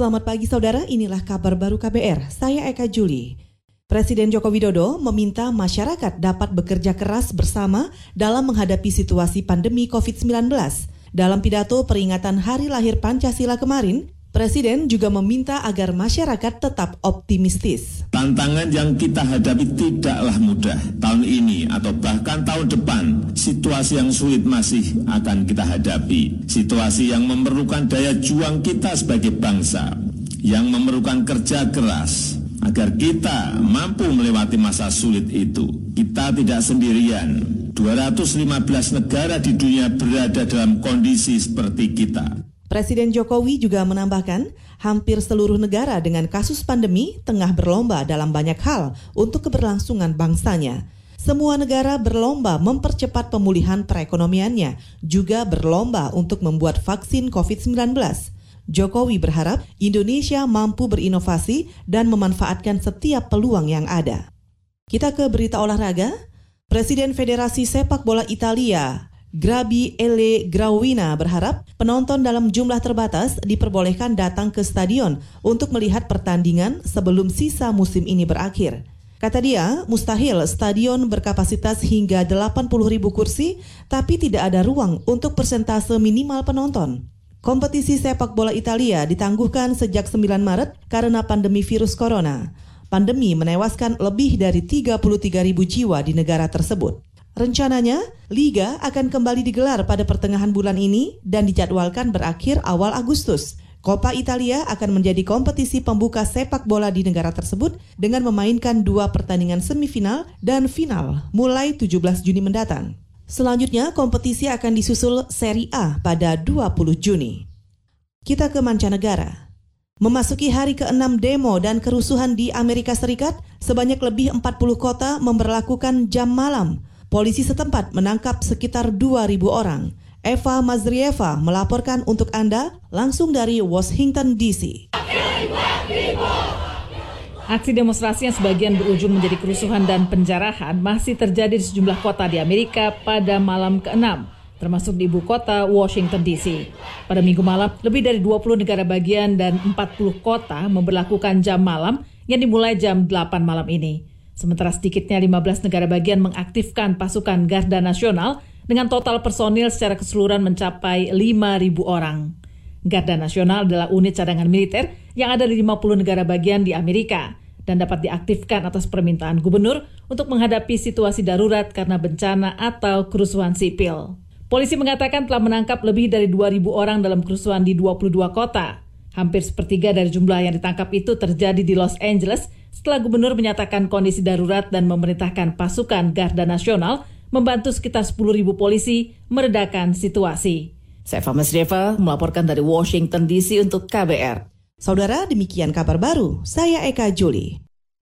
Selamat pagi saudara, inilah kabar baru KBR. Saya Eka Juli. Presiden Joko Widodo meminta masyarakat dapat bekerja keras bersama dalam menghadapi situasi pandemi COVID-19. Dalam pidato peringatan Hari Lahir Pancasila kemarin, Presiden juga meminta agar masyarakat tetap optimistis. Tantangan yang kita hadapi tidaklah mudah. Tahun ini atau bahkan tahun depan, situasi yang sulit masih akan kita hadapi. Situasi yang memerlukan daya juang kita sebagai bangsa, yang memerlukan kerja keras, agar kita mampu melewati masa sulit itu. Kita tidak sendirian. 215 negara di dunia berada dalam kondisi seperti kita. Presiden Jokowi juga menambahkan, hampir seluruh negara dengan kasus pandemi tengah berlomba dalam banyak hal untuk keberlangsungan bangsanya. Semua negara berlomba mempercepat pemulihan perekonomiannya, juga berlomba untuk membuat vaksin COVID-19. Jokowi berharap Indonesia mampu berinovasi dan memanfaatkan setiap peluang yang ada. Kita ke berita olahraga. Presiden Federasi Sepak Bola Italia, Grabi Ele Grawina berharap penonton dalam jumlah terbatas diperbolehkan datang ke stadion untuk melihat pertandingan sebelum sisa musim ini berakhir. Kata dia, mustahil stadion berkapasitas hingga 80 ribu kursi, tapi tidak ada ruang untuk persentase minimal penonton. Kompetisi sepak bola Italia ditangguhkan sejak 9 Maret karena pandemi virus corona. Pandemi menewaskan lebih dari 33 ribu jiwa di negara tersebut. Rencananya, Liga akan kembali digelar pada pertengahan bulan ini dan dijadwalkan berakhir awal Agustus. Coppa Italia akan menjadi kompetisi pembuka sepak bola di negara tersebut dengan memainkan dua pertandingan semifinal dan final mulai 17 Juni mendatang. Selanjutnya, kompetisi akan disusul Serie A pada 20 Juni. Kita ke mancanegara. Memasuki hari ke-6 demo dan kerusuhan di Amerika Serikat, sebanyak lebih 40 kota memperlakukan jam malam Polisi setempat menangkap sekitar 2.000 orang. Eva Mazrieva melaporkan untuk Anda langsung dari Washington DC. Aksi demonstrasi yang sebagian berujung menjadi kerusuhan dan penjarahan masih terjadi di sejumlah kota di Amerika pada malam ke-6, termasuk di ibu kota Washington DC. Pada minggu malam, lebih dari 20 negara bagian dan 40 kota memperlakukan jam malam yang dimulai jam 8 malam ini. Sementara sedikitnya 15 negara bagian mengaktifkan pasukan Garda Nasional dengan total personil secara keseluruhan mencapai 5.000 orang. Garda Nasional adalah unit cadangan militer yang ada di 50 negara bagian di Amerika dan dapat diaktifkan atas permintaan gubernur untuk menghadapi situasi darurat karena bencana atau kerusuhan sipil. Polisi mengatakan telah menangkap lebih dari 2.000 orang dalam kerusuhan di 22 kota. Hampir sepertiga dari jumlah yang ditangkap itu terjadi di Los Angeles setelah gubernur menyatakan kondisi darurat dan memerintahkan pasukan Garda Nasional membantu sekitar 10.000 polisi meredakan situasi. Saya Famas Deva melaporkan dari Washington DC untuk KBR. Saudara, demikian kabar baru. Saya Eka Juli.